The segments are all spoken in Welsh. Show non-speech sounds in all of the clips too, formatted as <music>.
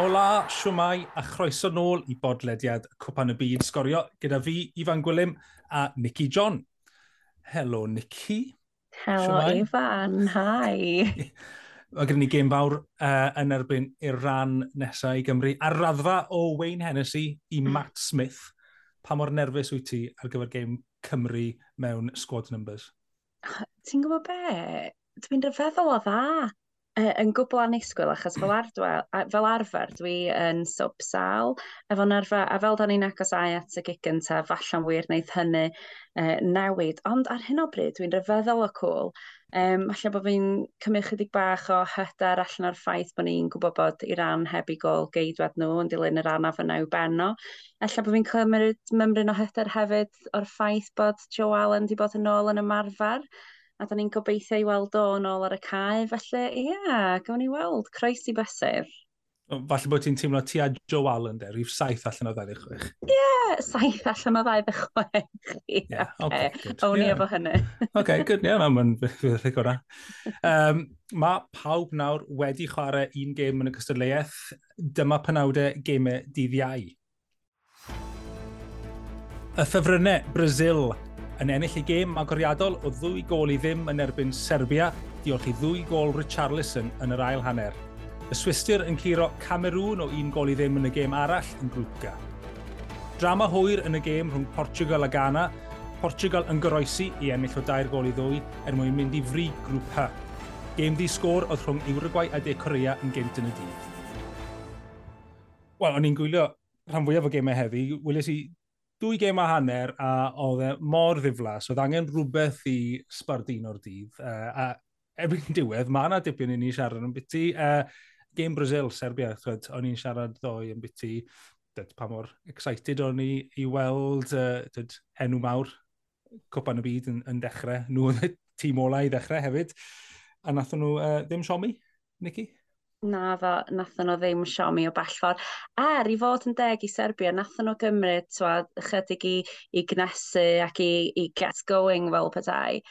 Ola, siwmai a chroeso nôl i bodlediad Cwpan y Byd Sgorio gyda fi, Ifan Gwilym a Nicky John. Helo, Nicky. Helo, siwmai. Ifan. Hi. <laughs> Mae gen ni gêm fawr uh, yn erbyn i'r rhan nesaf i Gymru. Ar raddfa o Wayne Hennessy i Matt Smith, pa mor nerfus wyt ti ar gyfer gêm Cymru mewn squad numbers? Ti'n gwybod be? Dwi'n rhyfeddol o dda uh, yn gwbl anisgwyl, achos fel, ardwel, fel arfer dwi yn subsal efo'n arfer a fel da ni'n agosau at y gig gyntaf falle'n wir wneud hynny uh, newid. Ond ar hyn o bryd dwi'n rhyfeddol o cwl. Um, falle bod fi'n cymryd chydig bach o hyder allan o'r ffaith bod ni'n gwybod bod i ran heb i gol geidwad nhw yn dilyn yr anaf yna i'w benno Alla bod fi'n cymryd mymryn o hyder hefyd o'r ffaith bod Joe Allen wedi bod yn ôl yn ymarfer a da ni'n gobeithio i weld o nôl ar y cae, felly ie, yeah, gawn ni weld, croes i besur. Falle bod ti'n teimlo ti a Joe Allen de, rhif saith allan o 26. Ie, yeah, saith allan o 26. Ie, yeah, okay, good. o'n i efo hynny. OK, good, ie, yeah, mae'n fydd y gorau. Um, mae pawb nawr wedi chwarae un gêm yn y cystadleuaeth. Dyma penawdau gemau dydd iau. Y ffefrynnau Brazil yn ennill ei gêm agoriadol o ddwy gol i ddim yn erbyn Serbia diolch i ddwy gol Richarlison yn yr ail hanner. Y Swister yn curo Cameroon o un gol i ddim yn y gêm arall yn grŵp G. Drama hwyr yn y gêm rhwng Portugal a Ghana, Portugal yn goroesi i ennill o dair gol i ddwy er mwyn mynd i fri grŵp H. Gêm ddi sgôr oedd rhwng Uruguay a De Corea yn gynt yn y dydd. Wel, o'n i'n gwylio rhan fwyaf o gemau heddi, wylis i dwy gêm a hanner a oedd e mor ddiflas, oedd angen rhywbeth i sbardun o'r dydd. Uh, a erbyn <laughs> diwedd, mae yna dipyn i ni siarad yn byty. Uh, e, Game Brazil, Serbia, twed, o'n i'n siarad ddoe yn byty. Dyd, pa mor excited o'n i i weld e, uh, dyd, enw mawr cwpan y byd yn, yn dechrau. Nhw oedd y tîm olau i ddechrau hefyd. A nath nhw uh, ddim siomi, Nicky? na ddo, nathon nhw ddim siomi o bell ffordd. Er i fod yn deg i Serbia, nathon nhw gymryd twad, ychydig i, i gnesu ac i, i get going fel petai.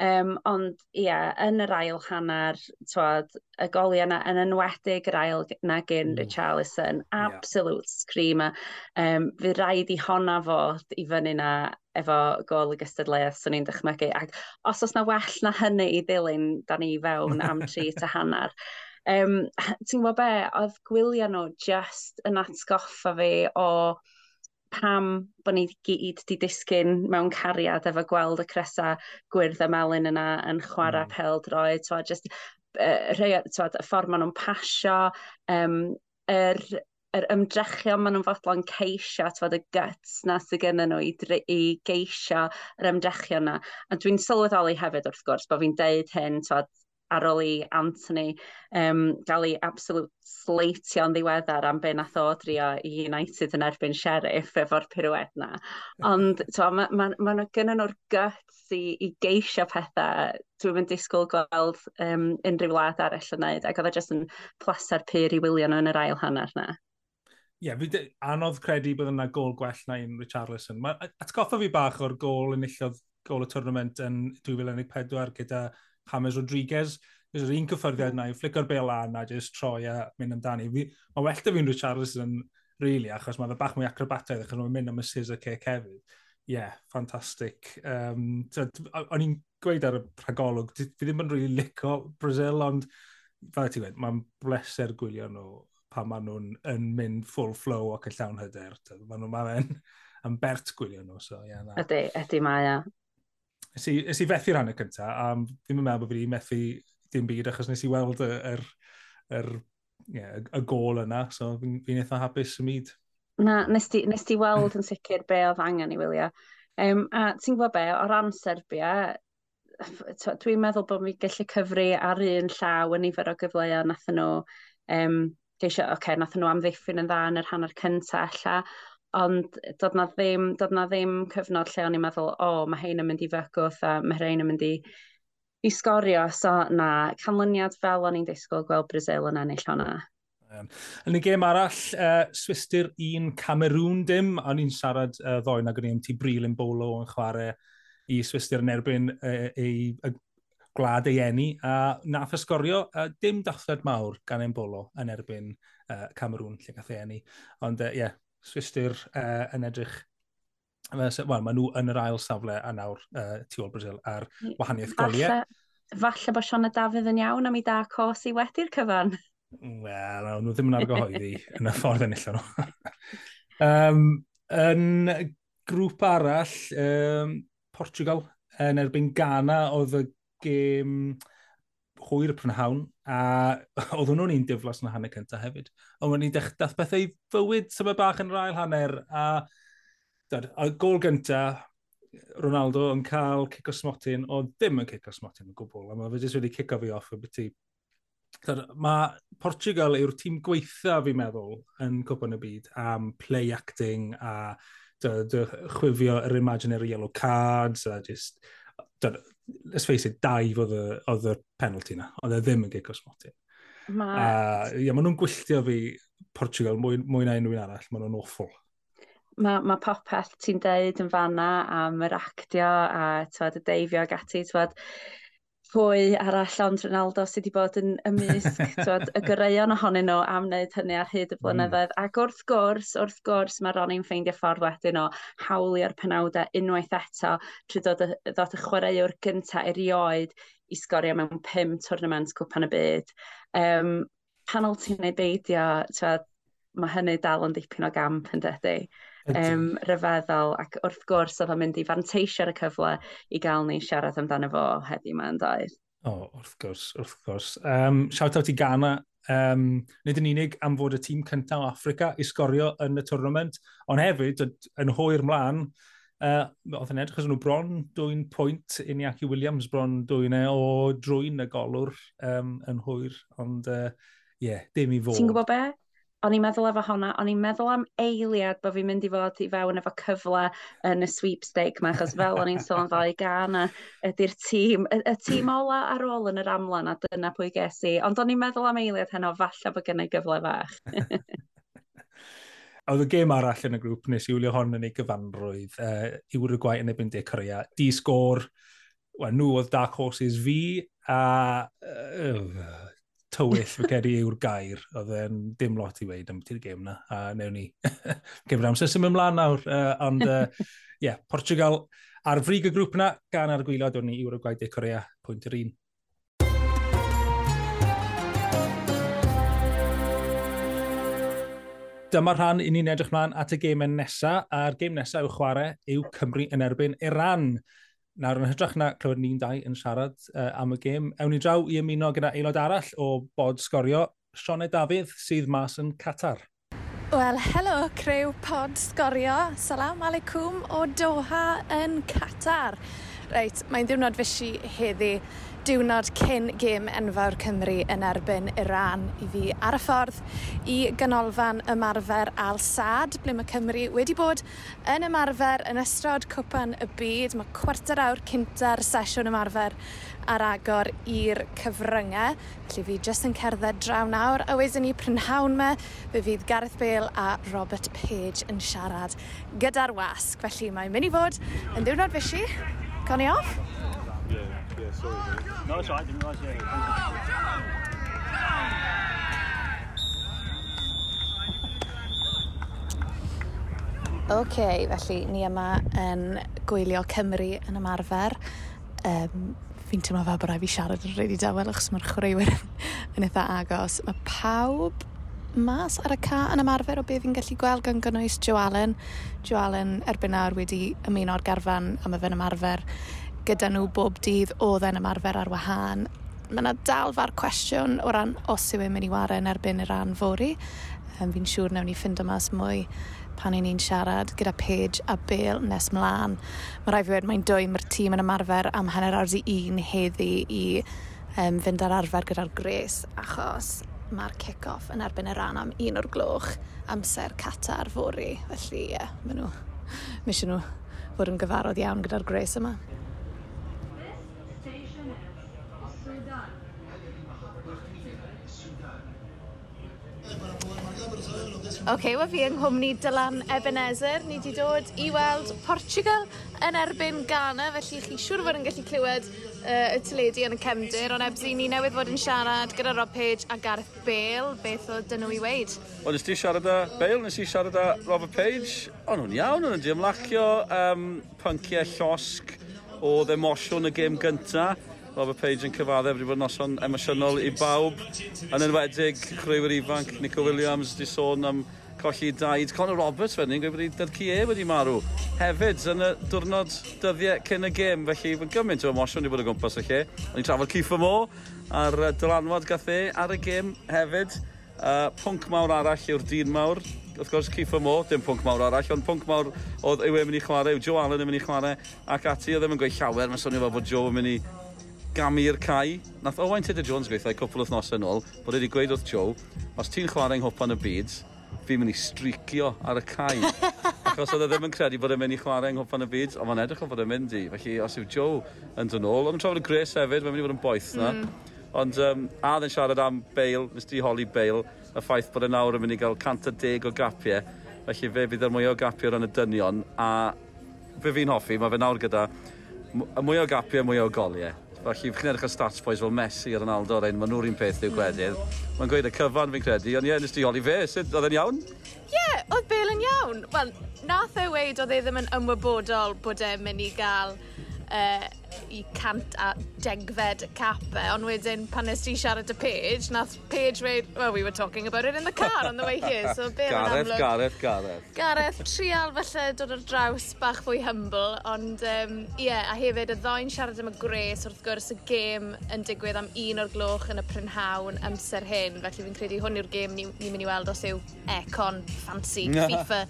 Um, ond ie, yeah, yn yr ail hanner, twad, y goliau yna, yn enwedig yr ail na gyn mm. Richarlison, absolute yeah. screamer. Um, fi rhaid i honna fod i fyny na efo gol y gystadleuaeth, swn i'n dychmygu. Ac os oes na well na hynny i ddilyn, da ni fewn am <laughs> tri ta hanner. Um, ti'n gwybod be, oedd gwylio nhw just yn atgoffa fi o pam bod ni gyd di disgyn mewn cariad efo gweld y cresa gwyrdd y melyn yna yn chwarae mm. pel droed. So, just, uh, rhai, so, y ffordd maen nhw'n pasio, um, yr, yr ymdrechion maen nhw'n fodlon ceisio, tfod y guts na sydd gen nhw i, i geisio yr ymdrechion na. A dwi'n sylweddoli hefyd wrth gwrs bod fi'n deud hyn, tfod, ar ôl i Anthony um, gael ei absolute sleitio yn ddiweddar am be nath o drio i United yn erbyn Sheriff efo'r pirouette na. Ond <laughs> mae ma, ma, ma gynnyn nhw'r guts i, i geisio pethau dwi'n mynd disgwyl gweld um, unrhyw wlad arall yn wneud, ac oedd e jyst yn plaster pyr i wylio nhw yn yr ail hanner na. Ie, yeah, anodd credu bod yna gol gwell na un Richarlison. Mae atgoffa fi bach o'r gol enillodd gol y tournament yn 2014 gyda James Rodriguez, Ys yr un cyffyrddiad yna, i flicio'r bel lan a jyst troi a mynd amdani. Mae well da fi'n rwy Charleston, really, achos mae'n bach mwy acrobataidd, achos mae'n mynd am y scissor kick hefyd. Ie, yeah, ffantastig. Um, o'n i'n gweud ar y rhagolwg, fi ddim yn rili really lico Brazil, ond fel ti'n gweud, mae'n bleser gwylio nhw pan maen nhw'n yn mynd full flow ac yn llawn hyder. Maen nhw'n maen yn bert gwylio nhw, so ie. Yeah, ydy, ydy mae, ia nes i, nes i fethu'r hanner cynta, a ddim yn meddwl bod fi wedi methu dim byd, achos nes i weld yr, yr, yeah, y gol yna, so fi'n fi eitha hapus y myd. Na, nes ti, nes ti weld yn sicr be oedd angen i wylio. Um, a ti'n gwybod be, o ran Serbia, dwi'n meddwl bod mi gallu cyfru ar un llaw yn nifer o gyfleoedd nath nhw um, geisio, oce, okay, nath nhw amddiffyn yn dda yn yr hanner cyntaf alla, ond dod na ddim, dod na ddim cyfnod lle o'n i'n meddwl, o, oh, mae hein yn mynd i fygwth a mae hein yn mynd i, i sgorio. So na, canlyniad fel o'n i'n disgwyl gweld Brazil yn ennill hwnna. Yn y gêm arall, uh, Swister 1, Cameroon dim, o'n i'n siarad uh, ddoen ag o'n i'n ti bril yn bolo yn chwarae i Swister yn erbyn uh, ei gwlad ei enni, a nath ysgorio uh, dim dachlled mawr gan ein bolo yn erbyn uh, Cameroon lle gath ei enni. Ond ie, uh, yeah, swistyr uh, yn edrych Wel, maen nhw yn yr ail safle a nawr uh, tu ôl Brazil ar wahaniaeth goliau. Falle, falle bod Siona Dafydd yn iawn am ei da cos i wedi'r cyfan. Wel, no, nhw ddim yn argyhoeddi <laughs> yn y ffordd enillon nhw. <laughs> um, yn grŵp arall, um, Portugal, yn erbyn Ghana, oedd y gêm hwyr prynhawn, a <laughs> oedd nhw'n un diflas yn y hanner cyntaf hefyd. Ond wnawn ni dath bethau fywyd sy'n bach yn yr ail hanner, a, dad, a gol gyntaf, Ronaldo yn cael cic o smotin, o ddim yn cic o smotin yn gwbl, a mae fe jyst wedi cico fi off y byti. Mae Portugal yw'r tîm gweitha fi'n meddwl yn cwpan y byd am play acting a dy, dy, chwifio yr imaginary yellow cards a just dod, let's face it, daif oedd y penalty na, oedd e ddim yn gico Smotin. Ma... Uh, yeah, maen nhw'n gwylltio fi Portugal mwy, mwy na unrhyw un arall, maen nhw'n awful. Mae ma popeth ti'n deud yn fanna am yr actio a tywed, y deifio ag ati, tywed, pwy arall ond Ronaldo sydd wedi bod yn ymysg <laughs> twod, y gyreion ohonyn nhw am wneud hynny ar hyd y hmm. blynyddoedd. Mm. Ac wrth gwrs, wrth gwrs, mae Ronnie'n ffeindio ffordd wedyn o hawlio'r penawdau unwaith eto trwy ddod y, ddod y chwaraewr gyntaf erioed i sgorio mewn pum tournament cwpan y byd. Um, panel ti'n ei beidio, twod, mae hynny dal yn dipyn o gamp yn dydy um, rhyfeddol ac wrth gwrs oedd o'n mynd i fanteisio ar y cyfle i gael ni siarad amdano fo heddiw ma'n doedd. O, oh, wrth gwrs, wrth gwrs. Um, shout out i Ghana. Um, nid yn unig am fod y tîm cyntaf o Africa i sgorio yn y tournament, ond hefyd yn hwyr mlaen, uh, oedd yn edrych nhw bron dwy'n pwynt i ni ac Williams bron dwy'n e o drwy'n y golwr um, yn hwyr, ond ie, uh, yeah, dim i fod. Ti'n gwybod be? o'n i'n meddwl efo honna, o'n i'n meddwl am eiliad bod fi'n mynd i fod i fewn efo cyfle yn y sweepstake ma, achos fel o'n i'n sôn fel i gana, ydy'r tîm, y, y tîm ola ar ôl yn yr amlan a dyna pwy ges i, ond o'n i'n meddwl am eiliad heno, falle bod gennau gyfle fach. <laughs> oedd y gêm arall yn y grŵp nes i wylio hon yn ei gyfanrwydd uh, i Uruguay yn ebyn De Corea. Di sgôr, well, nhw oedd Dark Horses fi, a uh, tywyll fy cedi yw'r gair, oedd e'n dim lot i weid am ti'r gêm na, a newn ni <laughs> gyfer amser sy'n mynd mlaen nawr, uh, ond <laughs> ie, uh, yeah, Portugal ar frig y grŵp na, gan ar gwylod o'n ni i gwaith de Corea, pwynt yr un. Dyma'r rhan i ni'n edrych mlaen at y gemau nesaf, a'r gêm nesaf yw chwarae yw Cymru yn erbyn Iran. Nawr, yn hytrach na clywed ni'n dau yn siarad uh, am y gêm, ewn ni draw i ymuno gyda aelod arall o bod sgorio, Sioned Dafydd, sydd mas yn Qatar. Wel, helo, crew pod sgorio. Salam alaikum o Doha yn Qatar. Reit, mae'n ddiwrnod fysi heddi diwrnod cyn gêm enfawr Cymru yn erbyn Iran i fi ar y ffordd i ganolfan ymarfer Al Sad ble mae Cymru wedi bod yn ymarfer yn ystod cwpan y byd. Mae cwarter awr cynta'r sesiwn ymarfer ar agor i'r cyfryngau. Felly fi jyst yn cerdded draw nawr a wedyn ni prynhawn me fe fydd Gareth Bale a Robert Page yn siarad gyda'r wasg. Felly mae'n mynd i fod yn ddiwrnod fysi. Conni off? Yeah. Yeah, sorry. Mate. No, it's alright. Didn't realise. Yeah. OK, felly ni yma yn gwylio Cymru yn ymarfer. Um, fi'n teimlo fel bod rai fi siarad yn rhaid i dawel achos mae'r chwaraewyr <laughs> yn eitha agos. Mae pawb mas ar y ca yn ymarfer o beth fi'n gallu gweld gan gynnwys Jo Allen. Jo Allen erbyn nawr wedi ymuno'r garfan am y fe'n ymarfer gyda nhw bob dydd oedd yn ymarfer ar wahân. Mae yna dal far cwestiwn o ran os yw e'n mynd i wario yn erbyn y ran fori. Um, fi'n siŵr newn ni ffind mas mwy pan i ni'n siarad gyda Paige a Bale nes mlaen. Mae rai fi wedi mae'n dwy, mae'r tîm yn ymarfer am hanner awr i un heddi i um, fynd ar arfer gyda'r gres achos mae'r kick-off yn erbyn y ran am un o'r gloch amser cata ar fori. Felly, ie, yeah, maen nhw, <laughs> mis nhw fod yn gyfarod iawn gyda'r gres yma. Oce, okay, wel fi yng Nghymru Dylan Ebenezer. Ni wedi dod i weld Portugal yn erbyn Ghana, felly chi siŵr fod yn gallu clywed uh, y tyledu yn y cefndir, ond ebsi ni newydd fod yn siarad gyda Rob Page a Gareth Bale, beth oedd dyn nhw i weid? Wel, nes ti siarad â Bale, nes ti siarad â Robert Page, ond nhw'n iawn, nhw'n di ymlacio um, pynciau llosg o ddemosiwn y gêm gyntaf Robert Page yn cyfadde wedi bod yn noson emosiynol i bawb. Yn enwedig, chreuwyr ifanc, Nico Williams, di sôn am colli daid. Conor Roberts fan hyn, gweud bod Cie wedi marw. Hefyd, yn y diwrnod dyddiau cyn y gêm, felly mae'n gymaint o emosiwn wedi bod o gwmpas y lle. O'n i'n trafod Cifo Mo ar dylanwad gath e ar y gêm hefyd. Uh, pwnc mawr arall yw'r dyn mawr. Wrth gwrs, Cifo Mo, dim pwnc mawr arall, ond pwnc mawr oedd yw e'n mynd i chwarae, yw Joe Allen yn mynd i chwarae ac ati, oedd e'n mynd gweud llawer, mae'n swnio fel bod Joe yn mynd i gamu'r cae. Nath Owain Tudor Jones gweithio cwpl wythnosau yn ôl, bod wedi gweud wrth Joe, os ti'n chwarae yng Nghwpan y byd, fi'n mynd i stricio ar y cae. <laughs> Achos oedd e ddim yn credu bod e'n mynd i chwarae yng Nghwpan y byd, ond mae'n edrych o fod e'n mynd i. Felly, os yw Joe yn dod ôl, ond yn trafod y Grace hefyd, mae'n mynd i fod yn boeth na. Mm. Ond um, a ddyn siarad am Bale, Mr Holly Bale, y ffaith bod e nawr yn mynd i gael 110 o gapiau. Felly fe bydd yr e'r mwy o gapiau yn y dynion, a fe fi'n hoffi, mae fe nawr gyda y mwy o gapiau, mwy o goliau. Felly, chi'n edrych ar stats boys fel Messi a Ronaldo, rhaid, maen nhw'r un peth i'w gwedydd. Mae'n gweud y cyfan fi'n credu, ond ie, nes di holi fe, sut, oedd e'n iawn? Ie, yeah, oedd Bale yn iawn. Wel, nath e weid oedd e ddim yn ymwybodol bod e'n mynd i gael uh, i cant a degfed capau, e, ond wedyn pan nes ti siarad y page, nath page weid, well, we were talking about it in the car on the way here, so be Gareth, amlwg. Gareth, Gareth. Gareth, trial falle dod ar draws bach fwy humble, ond um, yeah, a hefyd y ddoen siarad am y gres, wrth gwrs y gêm yn digwydd am un o'r gloch yn y prynhawn amser hyn, felly fi'n credu hwn yw'r gêm ni'n ni mynd i weld os yw econ fancy <laughs> FIFA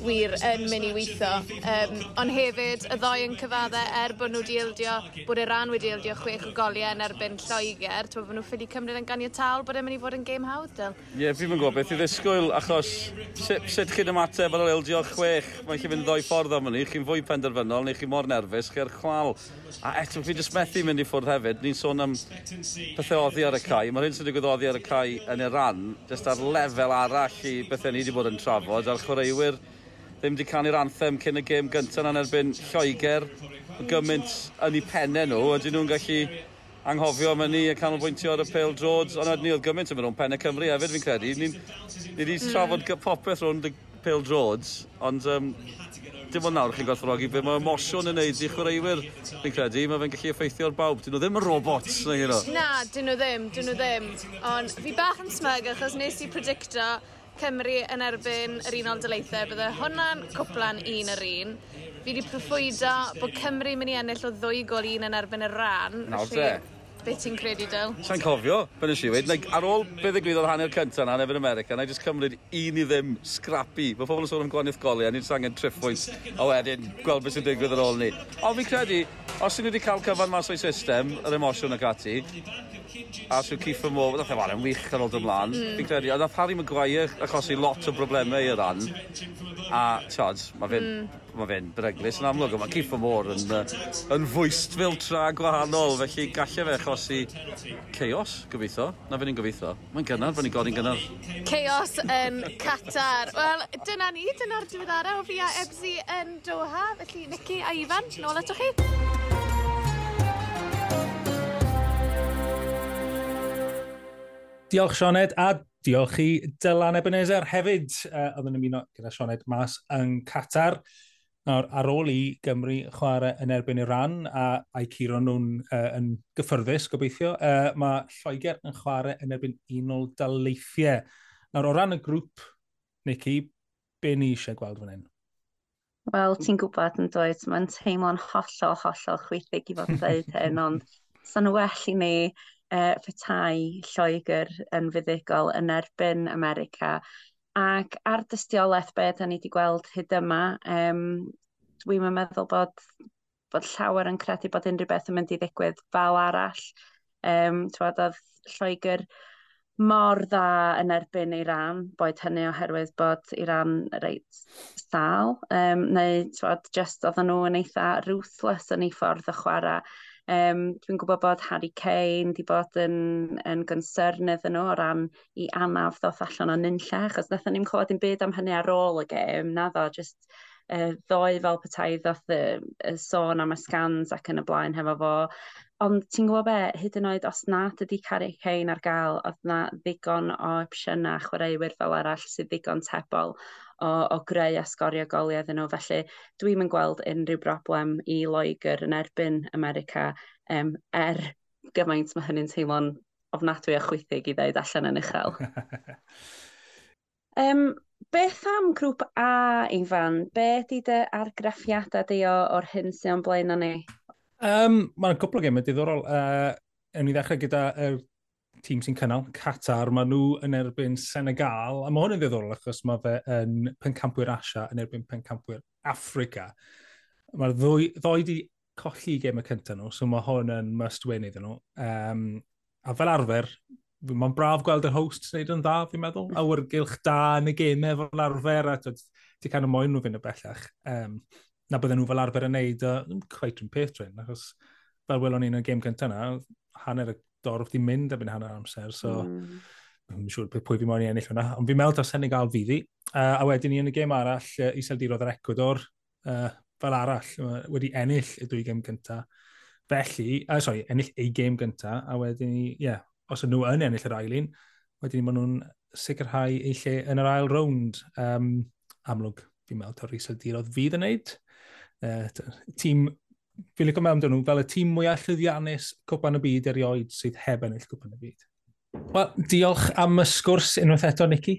wir yn mynd i weithio. Um, ond hefyd, y ddoi yn cyfadde er bod nhw wedi ildio, bod y ran wedi ildio chwech o goliau yn erbyn Lloegr, ti'n bod nhw ffili cymryd yn ganio tal bod e'n mynd i fod yn game hawdd, Dyl? Ie, yeah, fi'n gwybod beth i ddisgwyl, achos sut, sut chi'n ymateb ar ildio chwech? Mae'n chi'n mynd ddoi ffordd am hynny, chi'n fwy penderfynol, neu chi mor nerfus, chi chwal. A eto, fi jyst methu mynd i ffwrdd hefyd, ni'n sôn am pethau oddi ar y cae. Mae'r hyn sy'n digwydd oddi ar y cae yn y ran, jyst ar lefel arall i bethau ni wedi bod yn trafod, a'r chwaraewyr ddim wedi canu'r anthem cyn y gêm gyntaf yn erbyn Lloegr. Gymaint yn eu pennau nhw, ydyn nhw'n gallu anghofio am ni a canolbwyntio ar y Pale drods, ond ni oedd gymaint yn mynd o'n pennau Cymru hefyd fi'n credu. Ni wedi hmm. trafod popeth rhwng y Pale drods, ond um, dim ond nawr chi'n gwerthfawrogi be mae emosiwn yn neud i chwaraewyr fi'n credu, mae fe'n gallu effeithio ar bawb. Dyn nhw ddim yn robots, neu you. Na, dyn nhw ddim, dyn nhw ddim. Ond fi bach yn smyg achos nes i predicto Cymru yn erbyn yr Unol dyleithau, bydde hwnna'n cwplan un yr un. Fi wedi proffwydo bod Cymru mynd i ennill o ddwy gol un yn erbyn y ran. Nawr de. Be ti'n credu, Dyl? Sa'n cofio, ben ys i wedi. Like, ar ôl beth ddigwyddodd hanner cyntaf na nefyn America, na i just cymryd un i ddim scrappy. Mae pobl yn sôn am gwaniaeth golau, a ni'n sangen triffwys, a wedyn gweld beth sy'n digwydd ar ôl ni. Ond fi'n credu, os ni wedi cael cyfan mas o'i system, yr emosiwn ac ati, a sy'n Keith and Moore, ddech chi'n fan yn wych ar ôl dymlaen. Mm. Fi'n credu, a nath Harry Maguire achosi lot o broblemau i'r ran, a tiod, mae fe'n mm. ma fe bereglis yn amlwg, mae Keith and Moore yn, yn fwyst fel tra gwahanol, felly gallai fe achosi chaos, gobeithio, na fe'n i'n gobeithio. Mae'n gynnar, fe'n i'n godi'n gynnar. Chaos yn Qatar. Wel, dyna ni, dyna'r diweddara o fi a Ebsi yn Doha, felly Nicky a Ifan, nôl atoch chi. Diolch Sioned a diolch i Dylan Ebenezer hefyd. Uh, oedden ni'n muno gyda Sioned mas yn Qatar. Nawr, ar ôl i Gymru chwarae yn erbyn i ran, a a'i curo nhw'n uh, yn gyffyrddus, gobeithio, uh, mae Lloegr yn chwarae yn erbyn unol daleithiau. Nawr, o ran y grŵp, Nicky, be ni eisiau gweld fan hyn? Wel, ti'n gwybod yn dweud, mae'n teimlo'n hollol, hollol chwythig i fod yn dweud hyn, <laughs> ond sa'n well i ni uh, ffetai Lloegr yn fuddigol yn erbyn America. Ac ar dystiolaeth beth da ni wedi gweld hyd yma, um, dwi'n meddwl bod, bod llawer yn credu bod unrhyw beth yn mynd i ddigwydd fel arall. Um, Tywed oedd Lloegr mor dda yn erbyn Iran, boed hynny oherwydd bod Iran reit sal, um, neu twod, just oedden nhw yn eitha ruthless yn ei ffordd y chwarae Um, Dwi'n gwybod bod Harry Kane wedi bod yn, yn gynsyrn yn nhw o ran i anaf ddoth allan o nynlla, achos nathon ni'n clywed yn byd am hynny ar ôl y gêm, na ddo, just uh, ddoe fel petai ddoth y, y sôn am y scans ac yn y blaen hefo fo. Ond ti'n gwybod be, hyd yn oed os nad ydy Carrie Kane ar gael, oedd na ddigon o opsiynau chwaraewyr fel arall sydd ddigon tebol o, o greu a sgorio goliau iddyn nhw. Felly dwi'm yn gweld unrhyw broblem i Loegr yn erbyn America um, er gymaint mae hynny'n teimlo'n ofnadwy a chwythig i ddeud allan yn uchel. um, <laughs> beth am grŵp A, Ifan? Be di dy argraffiadau di o'r hyn sy'n blaen o ni? Um, Mae'n cwpl o gemau diddorol. Uh, ewn ni ddechrau gyda yr tîm sy'n cynnal, Qatar, maen nhw yn erbyn Senegal, a mae hwn yn ddiddorol achos mae fe yn pencampwyr Asia yn erbyn pencampwyr Africa. Mae'r ddwy, ddwy di colli i gem y cyntaf nhw, so mae hwn yn must win iddyn nhw. Um, a fel arfer, mae'n braf gweld yr host wneud yn dda, fi'n meddwl, awyrgylch da yn y gemau fel arfer, a ti cael y moyn nhw fynd y bellach. Um, na bydden nhw fel arfer yn neud, uh, cweit yn peth drin, achos fel welon ni yn y gêm cyntaf yna, hanner y dorf di mynd erbyn hanner amser, so mm. Yn siŵr pwy fi moyn i ennill hwnna, ond fi'n meddwl da Senegal fyddi. Uh, a wedyn ni yn y gêm arall, uh, Iseldirodd yr Ecuador, uh, fel arall, uh, wedi ennill y dwy gêm gyntaf. Felly, uh, sorry, ennill ei gêm gyntaf, a wedyn ni, ie, yeah, os ydyn nhw yn ennill yr ail un, wedyn ni maen nhw'n sicrhau eu lle yn yr ail rownd. Um, amlwg, fi'n meddwl, ta'r Iseldirodd fydd yn neud. Uh, tîm fi'n licio mewn dyn nhw fel y tîm mwyaf llyddiannus Cwpan y Byd erioed sydd heb ennill Cwpan y Byd. Wel, diolch am y sgwrs unwaith eto, Nicky.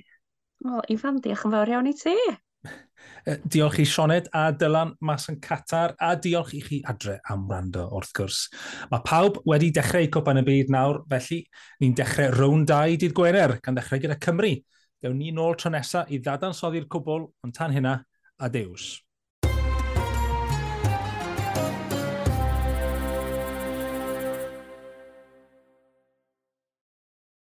Wel, Ifan, diolch yn fawr iawn i ti. <laughs> Diolch i Sioned a Dylan mas yn Qatar a diolch i chi adre am rando, wrth gwrs. Mae pawb wedi dechrau cwpan y byd nawr, felly ni'n dechrau rown 2 dydd Gwener gan dechrau gyda Cymru. Dewn ni nôl tro nesaf i ddadansoddi'r cwbl, ond tan hynna, adews.